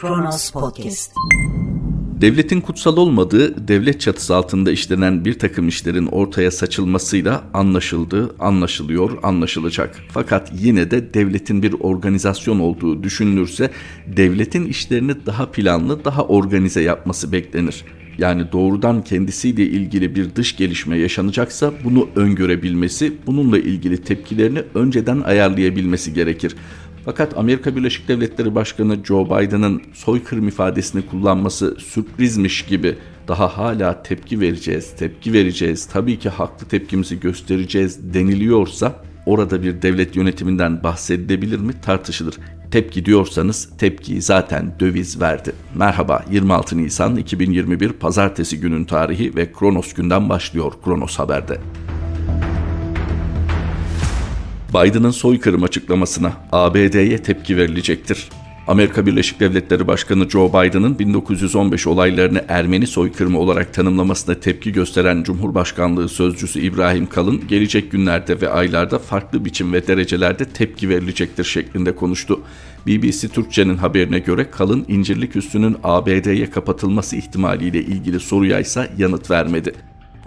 Kronos Podcast. Devletin kutsal olmadığı, devlet çatısı altında işlenen bir takım işlerin ortaya saçılmasıyla anlaşıldı, anlaşılıyor, anlaşılacak. Fakat yine de devletin bir organizasyon olduğu düşünülürse devletin işlerini daha planlı, daha organize yapması beklenir. Yani doğrudan kendisiyle ilgili bir dış gelişme yaşanacaksa bunu öngörebilmesi, bununla ilgili tepkilerini önceden ayarlayabilmesi gerekir. Fakat Amerika Birleşik Devletleri Başkanı Joe Biden'ın soykırım ifadesini kullanması sürprizmiş gibi daha hala tepki vereceğiz, tepki vereceğiz, tabii ki haklı tepkimizi göstereceğiz deniliyorsa orada bir devlet yönetiminden bahsedilebilir mi tartışılır. Tepki diyorsanız tepkiyi zaten döviz verdi. Merhaba 26 Nisan 2021 Pazartesi günün tarihi ve Kronos günden başlıyor Kronos Haber'de. Biden'ın soykırım açıklamasına ABD'ye tepki verilecektir. Amerika Birleşik Devletleri Başkanı Joe Biden'ın 1915 olaylarını Ermeni soykırımı olarak tanımlamasına tepki gösteren Cumhurbaşkanlığı Sözcüsü İbrahim Kalın, gelecek günlerde ve aylarda farklı biçim ve derecelerde tepki verilecektir şeklinde konuştu. BBC Türkçe'nin haberine göre Kalın, İncirlik Üssü'nün ABD'ye kapatılması ihtimaliyle ilgili soruya ise yanıt vermedi.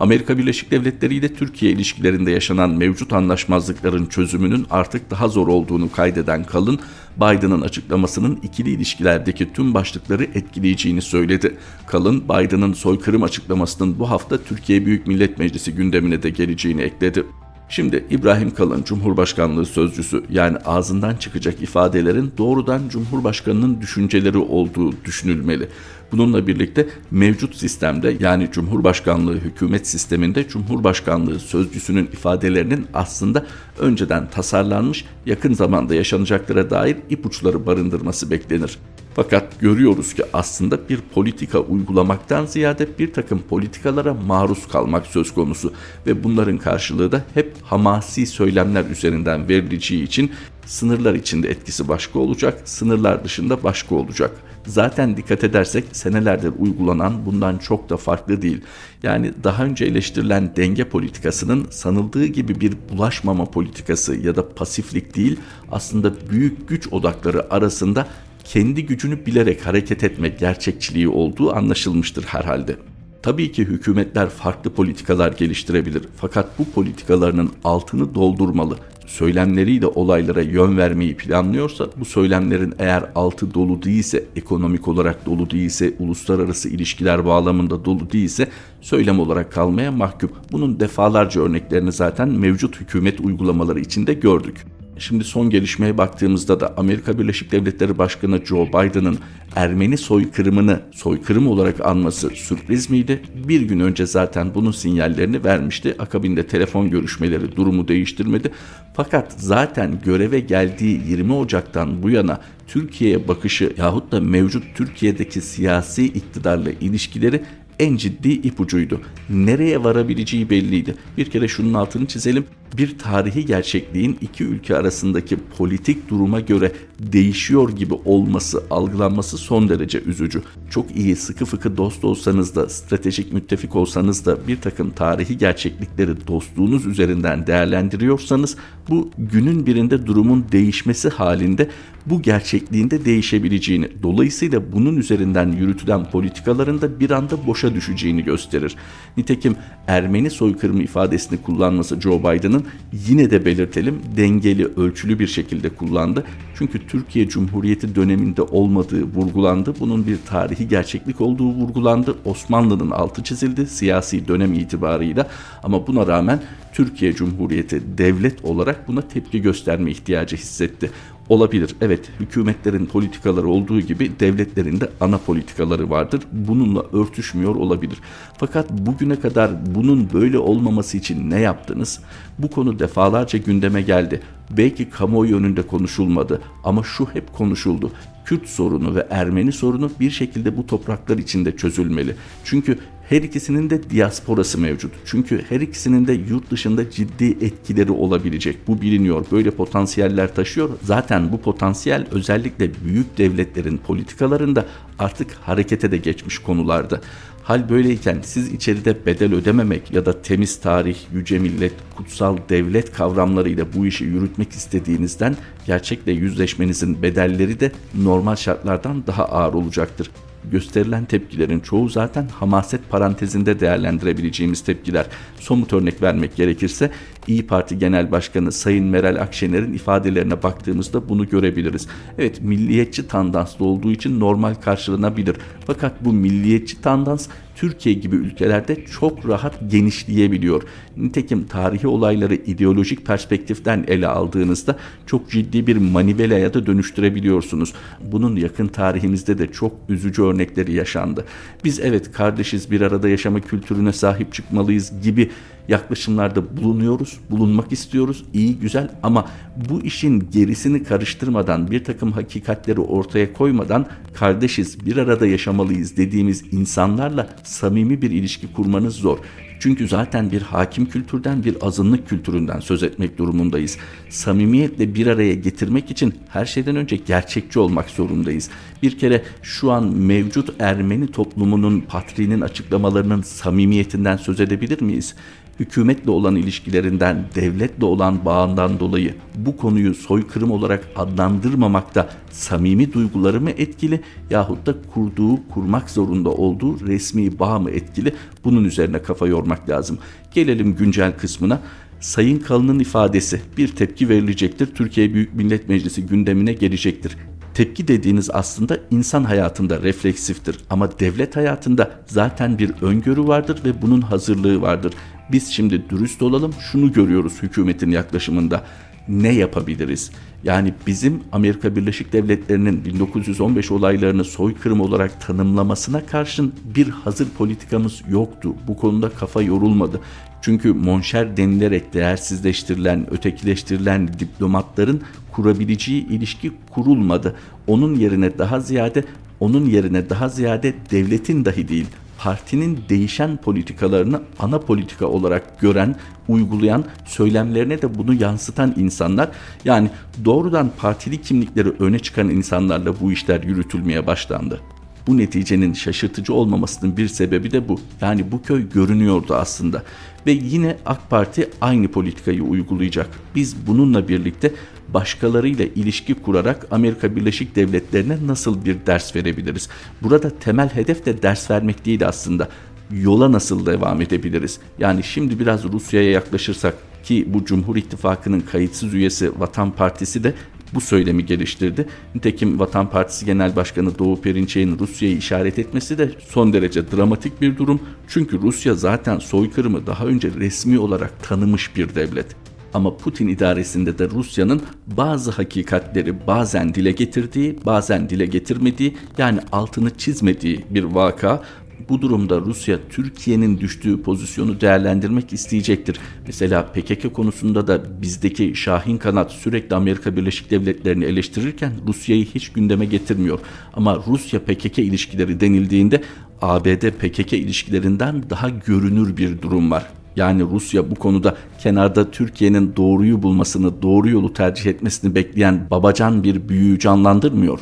Amerika Birleşik Devletleri ile Türkiye ilişkilerinde yaşanan mevcut anlaşmazlıkların çözümünün artık daha zor olduğunu kaydeden Kalın, Biden'ın açıklamasının ikili ilişkilerdeki tüm başlıkları etkileyeceğini söyledi. Kalın, Biden'ın soykırım açıklamasının bu hafta Türkiye Büyük Millet Meclisi gündemine de geleceğini ekledi. Şimdi İbrahim Kalın Cumhurbaşkanlığı sözcüsü yani ağzından çıkacak ifadelerin doğrudan Cumhurbaşkanının düşünceleri olduğu düşünülmeli. Bununla birlikte mevcut sistemde yani Cumhurbaşkanlığı hükümet sisteminde Cumhurbaşkanlığı sözcüsünün ifadelerinin aslında önceden tasarlanmış yakın zamanda yaşanacaklara dair ipuçları barındırması beklenir. Fakat görüyoruz ki aslında bir politika uygulamaktan ziyade bir takım politikalara maruz kalmak söz konusu ve bunların karşılığı da hep hamasi söylemler üzerinden verileceği için sınırlar içinde etkisi başka olacak, sınırlar dışında başka olacak. Zaten dikkat edersek senelerdir uygulanan bundan çok da farklı değil. Yani daha önce eleştirilen denge politikasının sanıldığı gibi bir bulaşmama politikası ya da pasiflik değil, aslında büyük güç odakları arasında kendi gücünü bilerek hareket etmek gerçekçiliği olduğu anlaşılmıştır herhalde. Tabii ki hükümetler farklı politikalar geliştirebilir fakat bu politikalarının altını doldurmalı. Söylemleriyle olaylara yön vermeyi planlıyorsa bu söylemlerin eğer altı dolu değilse, ekonomik olarak dolu değilse, uluslararası ilişkiler bağlamında dolu değilse söylem olarak kalmaya mahkum. Bunun defalarca örneklerini zaten mevcut hükümet uygulamaları içinde gördük. Şimdi son gelişmeye baktığımızda da Amerika Birleşik Devletleri Başkanı Joe Biden'ın Ermeni soykırımını soykırım olarak anması sürpriz miydi? Bir gün önce zaten bunun sinyallerini vermişti. Akabinde telefon görüşmeleri durumu değiştirmedi. Fakat zaten göreve geldiği 20 Ocak'tan bu yana Türkiye'ye bakışı yahut da mevcut Türkiye'deki siyasi iktidarla ilişkileri en ciddi ipucuydu. Nereye varabileceği belliydi. Bir kere şunun altını çizelim. Bir tarihi gerçekliğin iki ülke arasındaki politik duruma göre değişiyor gibi olması, algılanması son derece üzücü. Çok iyi, sıkı fıkı dost olsanız da, stratejik müttefik olsanız da bir takım tarihi gerçeklikleri dostluğunuz üzerinden değerlendiriyorsanız bu günün birinde durumun değişmesi halinde bu gerçekliğinde değişebileceğini, dolayısıyla bunun üzerinden yürütülen politikaların da bir anda boşa düşeceğini gösterir. Nitekim Ermeni soykırımı ifadesini kullanması Joe Biden'ın yine de belirtelim dengeli, ölçülü bir şekilde kullandı. Çünkü Türkiye Cumhuriyeti döneminde olmadığı vurgulandı. Bunun bir tarihi gerçeklik olduğu vurgulandı. Osmanlı'nın altı çizildi siyasi dönem itibarıyla ama buna rağmen Türkiye Cumhuriyeti devlet olarak buna tepki gösterme ihtiyacı hissetti. Olabilir. Evet, hükümetlerin politikaları olduğu gibi devletlerin de ana politikaları vardır. Bununla örtüşmüyor olabilir. Fakat bugüne kadar bunun böyle olmaması için ne yaptınız? Bu konu defalarca gündeme geldi. Belki kamuoyu önünde konuşulmadı ama şu hep konuşuldu. Kürt sorunu ve Ermeni sorunu bir şekilde bu topraklar içinde çözülmeli. Çünkü her ikisinin de diasporası mevcut. Çünkü her ikisinin de yurt dışında ciddi etkileri olabilecek. Bu biliniyor. Böyle potansiyeller taşıyor. Zaten bu potansiyel özellikle büyük devletlerin politikalarında artık harekete de geçmiş konularda. Hal böyleyken siz içeride bedel ödememek ya da temiz tarih, yüce millet, kutsal devlet kavramlarıyla bu işi yürütmek istediğinizden gerçekle yüzleşmenizin bedelleri de normal şartlardan daha ağır olacaktır gösterilen tepkilerin çoğu zaten hamaset parantezinde değerlendirebileceğimiz tepkiler. Somut örnek vermek gerekirse İyi Parti Genel Başkanı Sayın Meral Akşener'in ifadelerine baktığımızda bunu görebiliriz. Evet milliyetçi tandanslı olduğu için normal karşılanabilir. Fakat bu milliyetçi tandans Türkiye gibi ülkelerde çok rahat genişleyebiliyor. Nitekim tarihi olayları ideolojik perspektiften ele aldığınızda çok ciddi bir manivelaya da dönüştürebiliyorsunuz. Bunun yakın tarihimizde de çok üzücü örnekleri yaşandı. Biz evet kardeşiz bir arada yaşama kültürüne sahip çıkmalıyız gibi yaklaşımlarda bulunuyoruz, bulunmak istiyoruz. iyi güzel ama bu işin gerisini karıştırmadan, bir takım hakikatleri ortaya koymadan kardeşiz, bir arada yaşamalıyız dediğimiz insanlarla samimi bir ilişki kurmanız zor. Çünkü zaten bir hakim kültürden bir azınlık kültüründen söz etmek durumundayız. Samimiyetle bir araya getirmek için her şeyden önce gerçekçi olmak zorundayız. Bir kere şu an mevcut Ermeni toplumunun patriğinin açıklamalarının samimiyetinden söz edebilir miyiz? hükümetle olan ilişkilerinden, devletle olan bağından dolayı bu konuyu soykırım olarak adlandırmamakta samimi duyguları mı etkili yahut da kurduğu, kurmak zorunda olduğu resmi bağ mı etkili? Bunun üzerine kafa yormak lazım. Gelelim güncel kısmına. Sayın Kalın'ın ifadesi bir tepki verilecektir. Türkiye Büyük Millet Meclisi gündemine gelecektir. Tepki dediğiniz aslında insan hayatında refleksiftir ama devlet hayatında zaten bir öngörü vardır ve bunun hazırlığı vardır. Biz şimdi dürüst olalım şunu görüyoruz hükümetin yaklaşımında. Ne yapabiliriz? Yani bizim Amerika Birleşik Devletleri'nin 1915 olaylarını soykırım olarak tanımlamasına karşın bir hazır politikamız yoktu. Bu konuda kafa yorulmadı. Çünkü monşer denilerek değersizleştirilen, ötekileştirilen diplomatların kurabileceği ilişki kurulmadı. Onun yerine daha ziyade onun yerine daha ziyade devletin dahi değil partinin değişen politikalarını ana politika olarak gören, uygulayan, söylemlerine de bunu yansıtan insanlar yani doğrudan partili kimlikleri öne çıkan insanlarla bu işler yürütülmeye başlandı. Bu neticenin şaşırtıcı olmamasının bir sebebi de bu. Yani bu köy görünüyordu aslında. Ve yine AK Parti aynı politikayı uygulayacak. Biz bununla birlikte başkalarıyla ilişki kurarak Amerika Birleşik Devletleri'ne nasıl bir ders verebiliriz? Burada temel hedef de ders vermek değil aslında. Yola nasıl devam edebiliriz? Yani şimdi biraz Rusya'ya yaklaşırsak ki bu Cumhur İttifakı'nın kayıtsız üyesi Vatan Partisi de bu söylemi geliştirdi. Nitekim Vatan Partisi Genel Başkanı Doğu Perinçek'in Rusya'yı işaret etmesi de son derece dramatik bir durum. Çünkü Rusya zaten soykırımı daha önce resmi olarak tanımış bir devlet. Ama Putin idaresinde de Rusya'nın bazı hakikatleri bazen dile getirdiği, bazen dile getirmediği yani altını çizmediği bir vaka bu durumda Rusya Türkiye'nin düştüğü pozisyonu değerlendirmek isteyecektir. Mesela PKK konusunda da bizdeki Şahin kanat sürekli Amerika Birleşik Devletleri'ni eleştirirken Rusya'yı hiç gündeme getirmiyor. Ama Rusya PKK ilişkileri denildiğinde ABD PKK ilişkilerinden daha görünür bir durum var. Yani Rusya bu konuda kenarda Türkiye'nin doğruyu bulmasını, doğru yolu tercih etmesini bekleyen babacan bir büyüğü canlandırmıyor.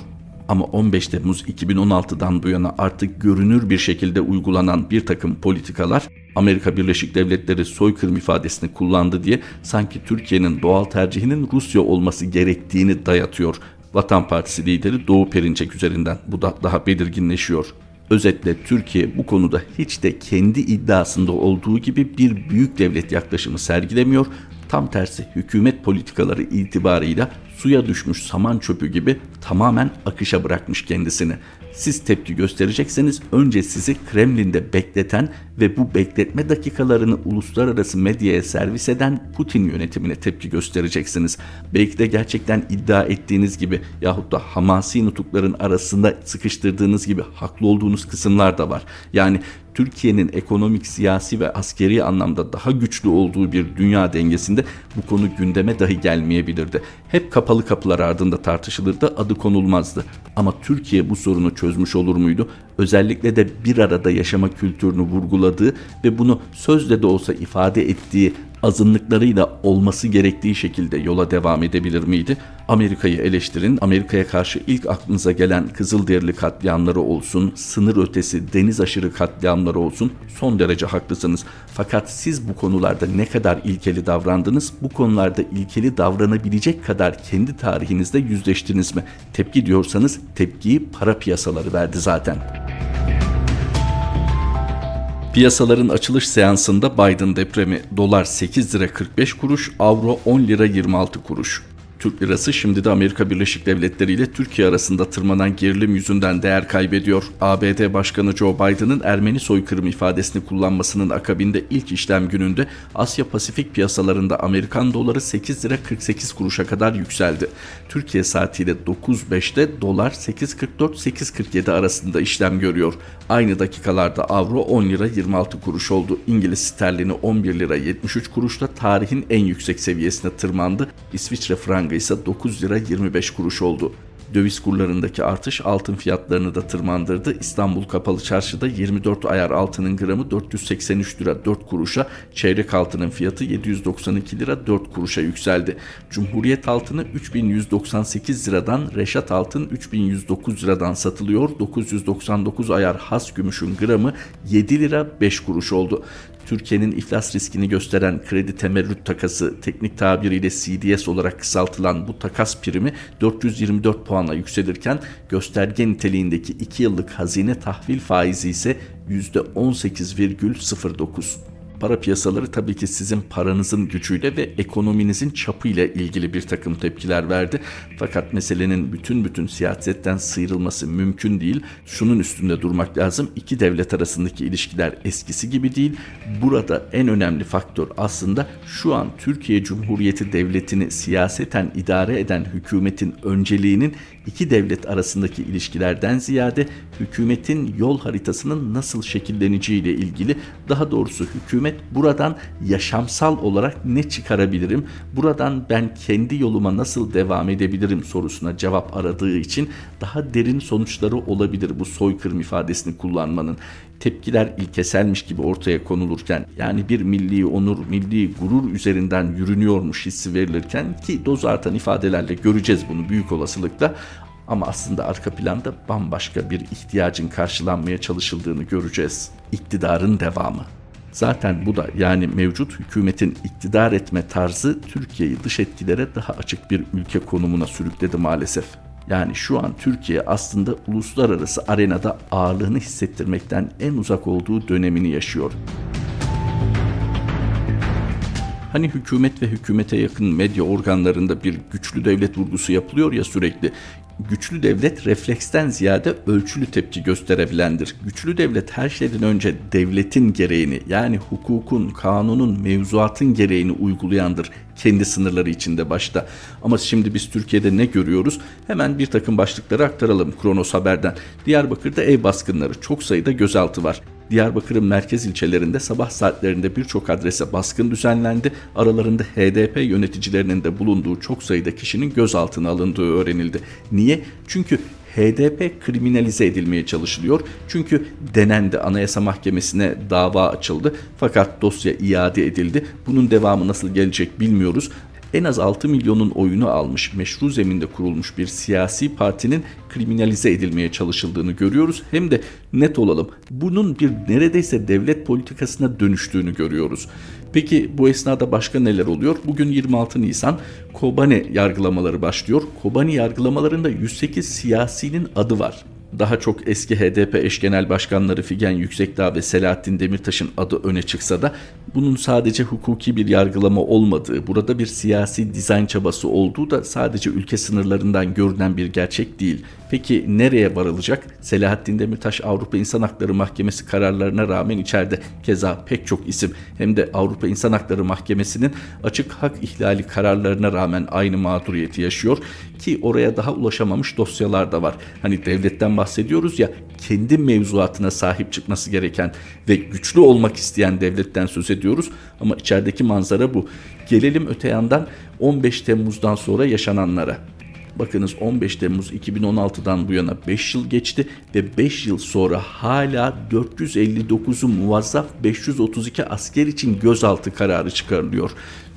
Ama 15 Temmuz 2016'dan bu yana artık görünür bir şekilde uygulanan bir takım politikalar Amerika Birleşik Devletleri soykırım ifadesini kullandı diye sanki Türkiye'nin doğal tercihinin Rusya olması gerektiğini dayatıyor. Vatan Partisi lideri Doğu Perinçek üzerinden bu da daha belirginleşiyor. Özetle Türkiye bu konuda hiç de kendi iddiasında olduğu gibi bir büyük devlet yaklaşımı sergilemiyor. Tam tersi hükümet politikaları itibarıyla suya düşmüş saman çöpü gibi tamamen akışa bırakmış kendisini. Siz tepki gösterecekseniz önce sizi Kremlin'de bekleten ve bu bekletme dakikalarını uluslararası medyaya servis eden Putin yönetimine tepki göstereceksiniz. Belki de gerçekten iddia ettiğiniz gibi yahut da hamasi nutukların arasında sıkıştırdığınız gibi haklı olduğunuz kısımlar da var. Yani Türkiye'nin ekonomik, siyasi ve askeri anlamda daha güçlü olduğu bir dünya dengesinde bu konu gündeme dahi gelmeyebilirdi. Hep kapalı kapılar ardında tartışılırdı, adı konulmazdı. Ama Türkiye bu sorunu çözmüş olur muydu? Özellikle de bir arada yaşama kültürünü vurguladığı ve bunu sözle de olsa ifade ettiği azınlıklarıyla olması gerektiği şekilde yola devam edebilir miydi? Amerika'yı eleştirin. Amerika'ya karşı ilk aklınıza gelen Kızılderili katliamları olsun, sınır ötesi deniz aşırı katliamları olsun son derece haklısınız. Fakat siz bu konularda ne kadar ilkeli davrandınız? Bu konularda ilkeli davranabilecek kadar kendi tarihinizde yüzleştiniz mi? Tepki diyorsanız tepkiyi para piyasaları verdi zaten. Piyasaların açılış seansında Biden depremi dolar 8 lira 45 kuruş, avro 10 lira 26 kuruş. Türk lirası şimdi de Amerika Birleşik Devletleri ile Türkiye arasında tırmanan gerilim yüzünden değer kaybediyor. ABD Başkanı Joe Biden'ın Ermeni soykırım ifadesini kullanmasının akabinde ilk işlem gününde Asya Pasifik piyasalarında Amerikan doları 8 lira 48 kuruşa kadar yükseldi. Türkiye saatiyle 9.05'te dolar 8.44-8.47 arasında işlem görüyor. Aynı dakikalarda avro 10 lira 26 kuruş oldu. İngiliz sterlini 11 lira 73 kuruşla tarihin en yüksek seviyesine tırmandı. İsviçre frangı frangı ise 9 lira 25 kuruş oldu. Döviz kurlarındaki artış altın fiyatlarını da tırmandırdı. İstanbul Kapalı Çarşı'da 24 ayar altının gramı 483 lira 4 kuruşa, çeyrek altının fiyatı 792 lira 4 kuruşa yükseldi. Cumhuriyet altını 3198 liradan, Reşat altın 3109 liradan satılıyor. 999 ayar has gümüşün gramı 7 lira 5 kuruş oldu. Türkiye'nin iflas riskini gösteren kredi temerrüt takası teknik tabiriyle CDS olarak kısaltılan bu takas primi 424 puanla yükselirken gösterge niteliğindeki 2 yıllık hazine tahvil faizi ise %18,09 para piyasaları tabii ki sizin paranızın gücüyle ve ekonominizin çapıyla ilgili bir takım tepkiler verdi. Fakat meselenin bütün bütün siyasetten sıyrılması mümkün değil. Şunun üstünde durmak lazım. İki devlet arasındaki ilişkiler eskisi gibi değil. Burada en önemli faktör aslında şu an Türkiye Cumhuriyeti Devleti'ni siyaseten idare eden hükümetin önceliğinin iki devlet arasındaki ilişkilerden ziyade hükümetin yol haritasının nasıl şekilleneceği ile ilgili daha doğrusu hükümet buradan yaşamsal olarak ne çıkarabilirim? Buradan ben kendi yoluma nasıl devam edebilirim sorusuna cevap aradığı için daha derin sonuçları olabilir bu soykırım ifadesini kullanmanın tepkiler ilkeselmiş gibi ortaya konulurken yani bir milli onur, milli gurur üzerinden yürünüyormuş hissi verilirken ki doz artan ifadelerle göreceğiz bunu büyük olasılıkla ama aslında arka planda bambaşka bir ihtiyacın karşılanmaya çalışıldığını göreceğiz. İktidarın devamı. Zaten bu da yani mevcut hükümetin iktidar etme tarzı Türkiye'yi dış etkilere daha açık bir ülke konumuna sürükledi maalesef. Yani şu an Türkiye aslında uluslararası arenada ağırlığını hissettirmekten en uzak olduğu dönemini yaşıyor. Hani hükümet ve hükümete yakın medya organlarında bir güçlü devlet vurgusu yapılıyor ya sürekli güçlü devlet refleksten ziyade ölçülü tepki gösterebilendir. Güçlü devlet her şeyden önce devletin gereğini yani hukukun, kanunun, mevzuatın gereğini uygulayandır kendi sınırları içinde başta. Ama şimdi biz Türkiye'de ne görüyoruz? Hemen bir takım başlıkları aktaralım Kronos Haber'den. Diyarbakır'da ev baskınları çok sayıda gözaltı var. Diyarbakır'ın merkez ilçelerinde sabah saatlerinde birçok adrese baskın düzenlendi. Aralarında HDP yöneticilerinin de bulunduğu çok sayıda kişinin gözaltına alındığı öğrenildi. Niye? Çünkü HDP kriminalize edilmeye çalışılıyor. Çünkü denendi Anayasa Mahkemesi'ne dava açıldı fakat dosya iade edildi. Bunun devamı nasıl gelecek bilmiyoruz en az 6 milyonun oyunu almış meşru zeminde kurulmuş bir siyasi partinin kriminalize edilmeye çalışıldığını görüyoruz. Hem de net olalım bunun bir neredeyse devlet politikasına dönüştüğünü görüyoruz. Peki bu esnada başka neler oluyor? Bugün 26 Nisan Kobani yargılamaları başlıyor. Kobani yargılamalarında 108 siyasinin adı var daha çok eski HDP eş genel başkanları Figen Yüksekdağ ve Selahattin Demirtaş'ın adı öne çıksa da bunun sadece hukuki bir yargılama olmadığı, burada bir siyasi dizayn çabası olduğu da sadece ülke sınırlarından görünen bir gerçek değil. Peki nereye varılacak? Selahattin Demirtaş Avrupa İnsan Hakları Mahkemesi kararlarına rağmen içeride. Keza pek çok isim hem de Avrupa İnsan Hakları Mahkemesi'nin açık hak ihlali kararlarına rağmen aynı mağduriyeti yaşıyor ki oraya daha ulaşamamış dosyalar da var. Hani devletten bahsediyoruz ya kendi mevzuatına sahip çıkması gereken ve güçlü olmak isteyen devletten söz ediyoruz ama içerideki manzara bu. Gelelim öte yandan 15 Temmuz'dan sonra yaşananlara. Bakınız 15 Temmuz 2016'dan bu yana 5 yıl geçti ve 5 yıl sonra hala 459'u muvazzaf 532 asker için gözaltı kararı çıkarılıyor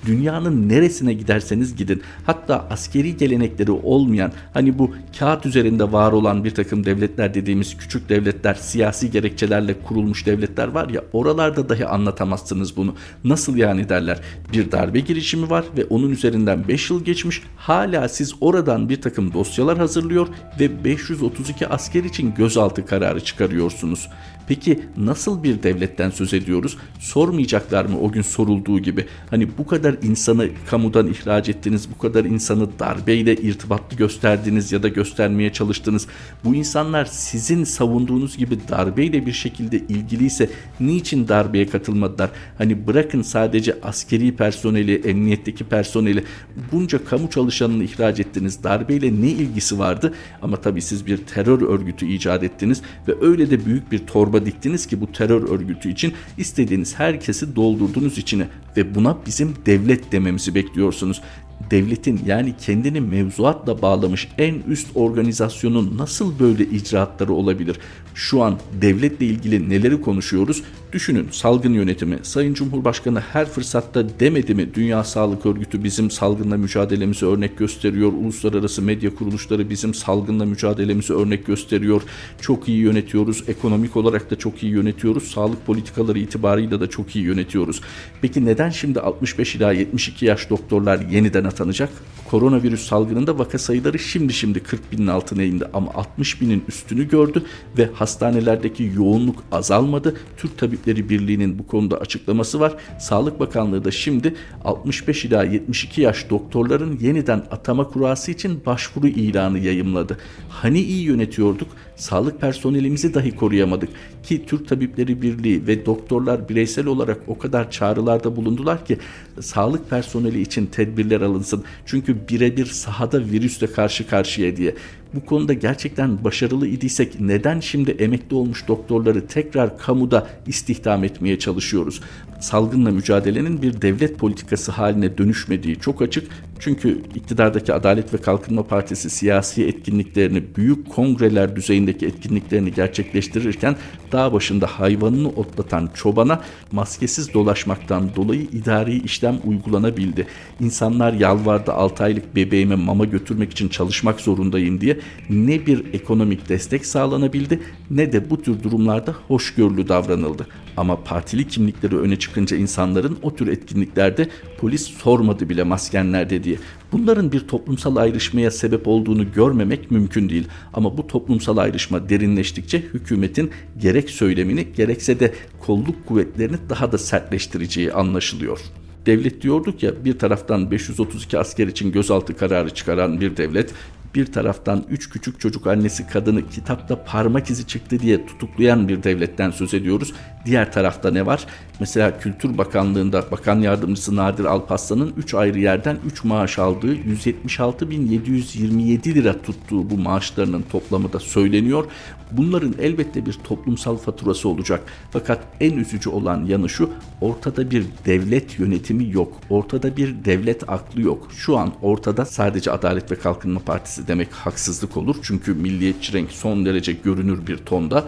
dünyanın neresine giderseniz gidin hatta askeri gelenekleri olmayan hani bu kağıt üzerinde var olan bir takım devletler dediğimiz küçük devletler siyasi gerekçelerle kurulmuş devletler var ya oralarda dahi anlatamazsınız bunu. Nasıl yani derler bir darbe girişimi var ve onun üzerinden 5 yıl geçmiş hala siz oradan bir takım dosyalar hazırlıyor ve 532 asker için gözaltı kararı çıkarıyorsunuz. Peki nasıl bir devletten söz ediyoruz? Sormayacaklar mı o gün sorulduğu gibi? Hani bu kadar insanı kamudan ihraç ettiniz, bu kadar insanı darbeyle irtibatlı gösterdiniz ya da göstermeye çalıştınız. Bu insanlar sizin savunduğunuz gibi darbeyle bir şekilde ilgiliyse niçin darbeye katılmadılar? Hani bırakın sadece askeri personeli, emniyetteki personeli bunca kamu çalışanını ihraç ettiniz. Darbeyle ne ilgisi vardı? Ama tabii siz bir terör örgütü icat ettiniz ve öyle de büyük bir torba torba diktiniz ki bu terör örgütü için istediğiniz herkesi doldurdunuz içine ve buna bizim devlet dememizi bekliyorsunuz devletin yani kendini mevzuatla bağlamış en üst organizasyonun nasıl böyle icraatları olabilir? Şu an devletle ilgili neleri konuşuyoruz? Düşünün salgın yönetimi. Sayın Cumhurbaşkanı her fırsatta demedi mi Dünya Sağlık Örgütü bizim salgınla mücadelemizi örnek gösteriyor. Uluslararası medya kuruluşları bizim salgınla mücadelemizi örnek gösteriyor. Çok iyi yönetiyoruz. Ekonomik olarak da çok iyi yönetiyoruz. Sağlık politikaları itibarıyla da çok iyi yönetiyoruz. Peki neden şimdi 65 ila 72 yaş doktorlar yeniden atanacak? Koronavirüs salgınında vaka sayıları şimdi şimdi 40 binin altına indi ama 60 binin üstünü gördü ve hastanelerdeki yoğunluk azalmadı. Türk Tabipleri Birliği'nin bu konuda açıklaması var. Sağlık Bakanlığı da şimdi 65 ila 72 yaş doktorların yeniden atama kurası için başvuru ilanı yayımladı. Hani iyi yönetiyorduk? Sağlık personelimizi dahi koruyamadık ki Türk Tabipleri Birliği ve doktorlar bireysel olarak o kadar çağrılarda bulundular ki sağlık personeli için tedbirler alınsın. Çünkü birebir sahada virüsle karşı karşıya diye bu konuda gerçekten başarılı idiysek neden şimdi emekli olmuş doktorları tekrar kamuda istihdam etmeye çalışıyoruz? Salgınla mücadelenin bir devlet politikası haline dönüşmediği çok açık. Çünkü iktidardaki Adalet ve Kalkınma Partisi siyasi etkinliklerini, büyük kongreler düzeyindeki etkinliklerini gerçekleştirirken dağ başında hayvanını otlatan çobana maskesiz dolaşmaktan dolayı idari işlem uygulanabildi. İnsanlar yalvardı 6 aylık bebeğime mama götürmek için çalışmak zorundayım diye ne bir ekonomik destek sağlanabildi ne de bu tür durumlarda hoşgörülü davranıldı. Ama partili kimlikleri öne çıkınca insanların o tür etkinliklerde polis sormadı bile masken nerede diye. Bunların bir toplumsal ayrışmaya sebep olduğunu görmemek mümkün değil. Ama bu toplumsal ayrışma derinleştikçe hükümetin gerek söylemini gerekse de kolluk kuvvetlerini daha da sertleştireceği anlaşılıyor devlet diyorduk ya bir taraftan 532 asker için gözaltı kararı çıkaran bir devlet bir taraftan üç küçük çocuk annesi kadını kitapta parmak izi çıktı diye tutuklayan bir devletten söz ediyoruz. Diğer tarafta ne var? Mesela Kültür Bakanlığı'nda Bakan Yardımcısı Nadir Alpaslan'ın 3 ayrı yerden 3 maaş aldığı 176.727 lira tuttuğu bu maaşlarının toplamı da söyleniyor. Bunların elbette bir toplumsal faturası olacak. Fakat en üzücü olan yanı şu, ortada bir devlet yönetimi yok. Ortada bir devlet aklı yok. Şu an ortada sadece Adalet ve Kalkınma Partisi demek haksızlık olur. Çünkü milliyetçi renk son derece görünür bir tonda.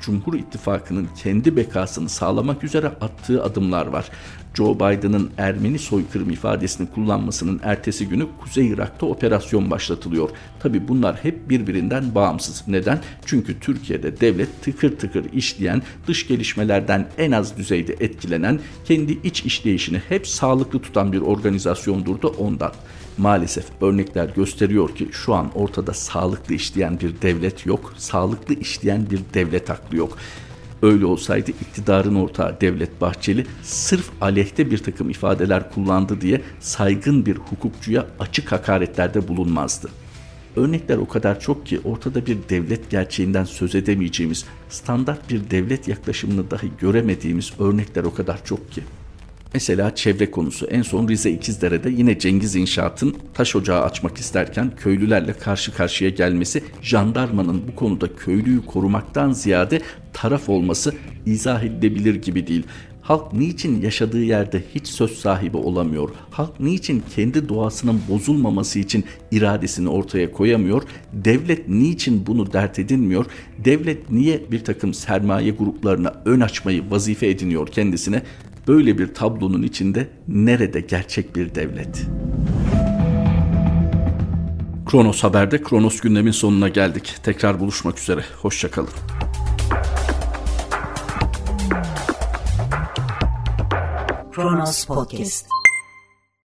Cumhur İttifakı'nın kendi bekasını sağlamak üzere attığı adımlar var. Joe Biden'ın Ermeni soykırım ifadesini kullanmasının ertesi günü Kuzey Irak'ta operasyon başlatılıyor. Tabi bunlar hep birbirinden bağımsız. Neden? Çünkü Türkiye'de devlet tıkır tıkır işleyen, dış gelişmelerden en az düzeyde etkilenen, kendi iç işleyişini hep sağlıklı tutan bir organizasyondur da ondan. Maalesef örnekler gösteriyor ki şu an ortada sağlıklı işleyen bir devlet yok, sağlıklı işleyen bir devlet aklı yok. Öyle olsaydı iktidarın ortağı Devlet Bahçeli sırf aleyhte bir takım ifadeler kullandı diye saygın bir hukukçuya açık hakaretlerde bulunmazdı. Örnekler o kadar çok ki ortada bir devlet gerçeğinden söz edemeyeceğimiz, standart bir devlet yaklaşımını dahi göremediğimiz örnekler o kadar çok ki. Mesela çevre konusu. En son Rize İkizdere'de yine Cengiz İnşaat'ın taş ocağı açmak isterken köylülerle karşı karşıya gelmesi, jandarmanın bu konuda köylüyü korumaktan ziyade taraf olması izah edilebilir gibi değil. Halk niçin yaşadığı yerde hiç söz sahibi olamıyor? Halk niçin kendi doğasının bozulmaması için iradesini ortaya koyamıyor? Devlet niçin bunu dert edinmiyor? Devlet niye bir takım sermaye gruplarına ön açmayı vazife ediniyor kendisine? Böyle bir tablonun içinde nerede gerçek bir devlet? Kronos Haber'de Kronos gündemin sonuna geldik. Tekrar buluşmak üzere. Hoşçakalın. Kronos Podcast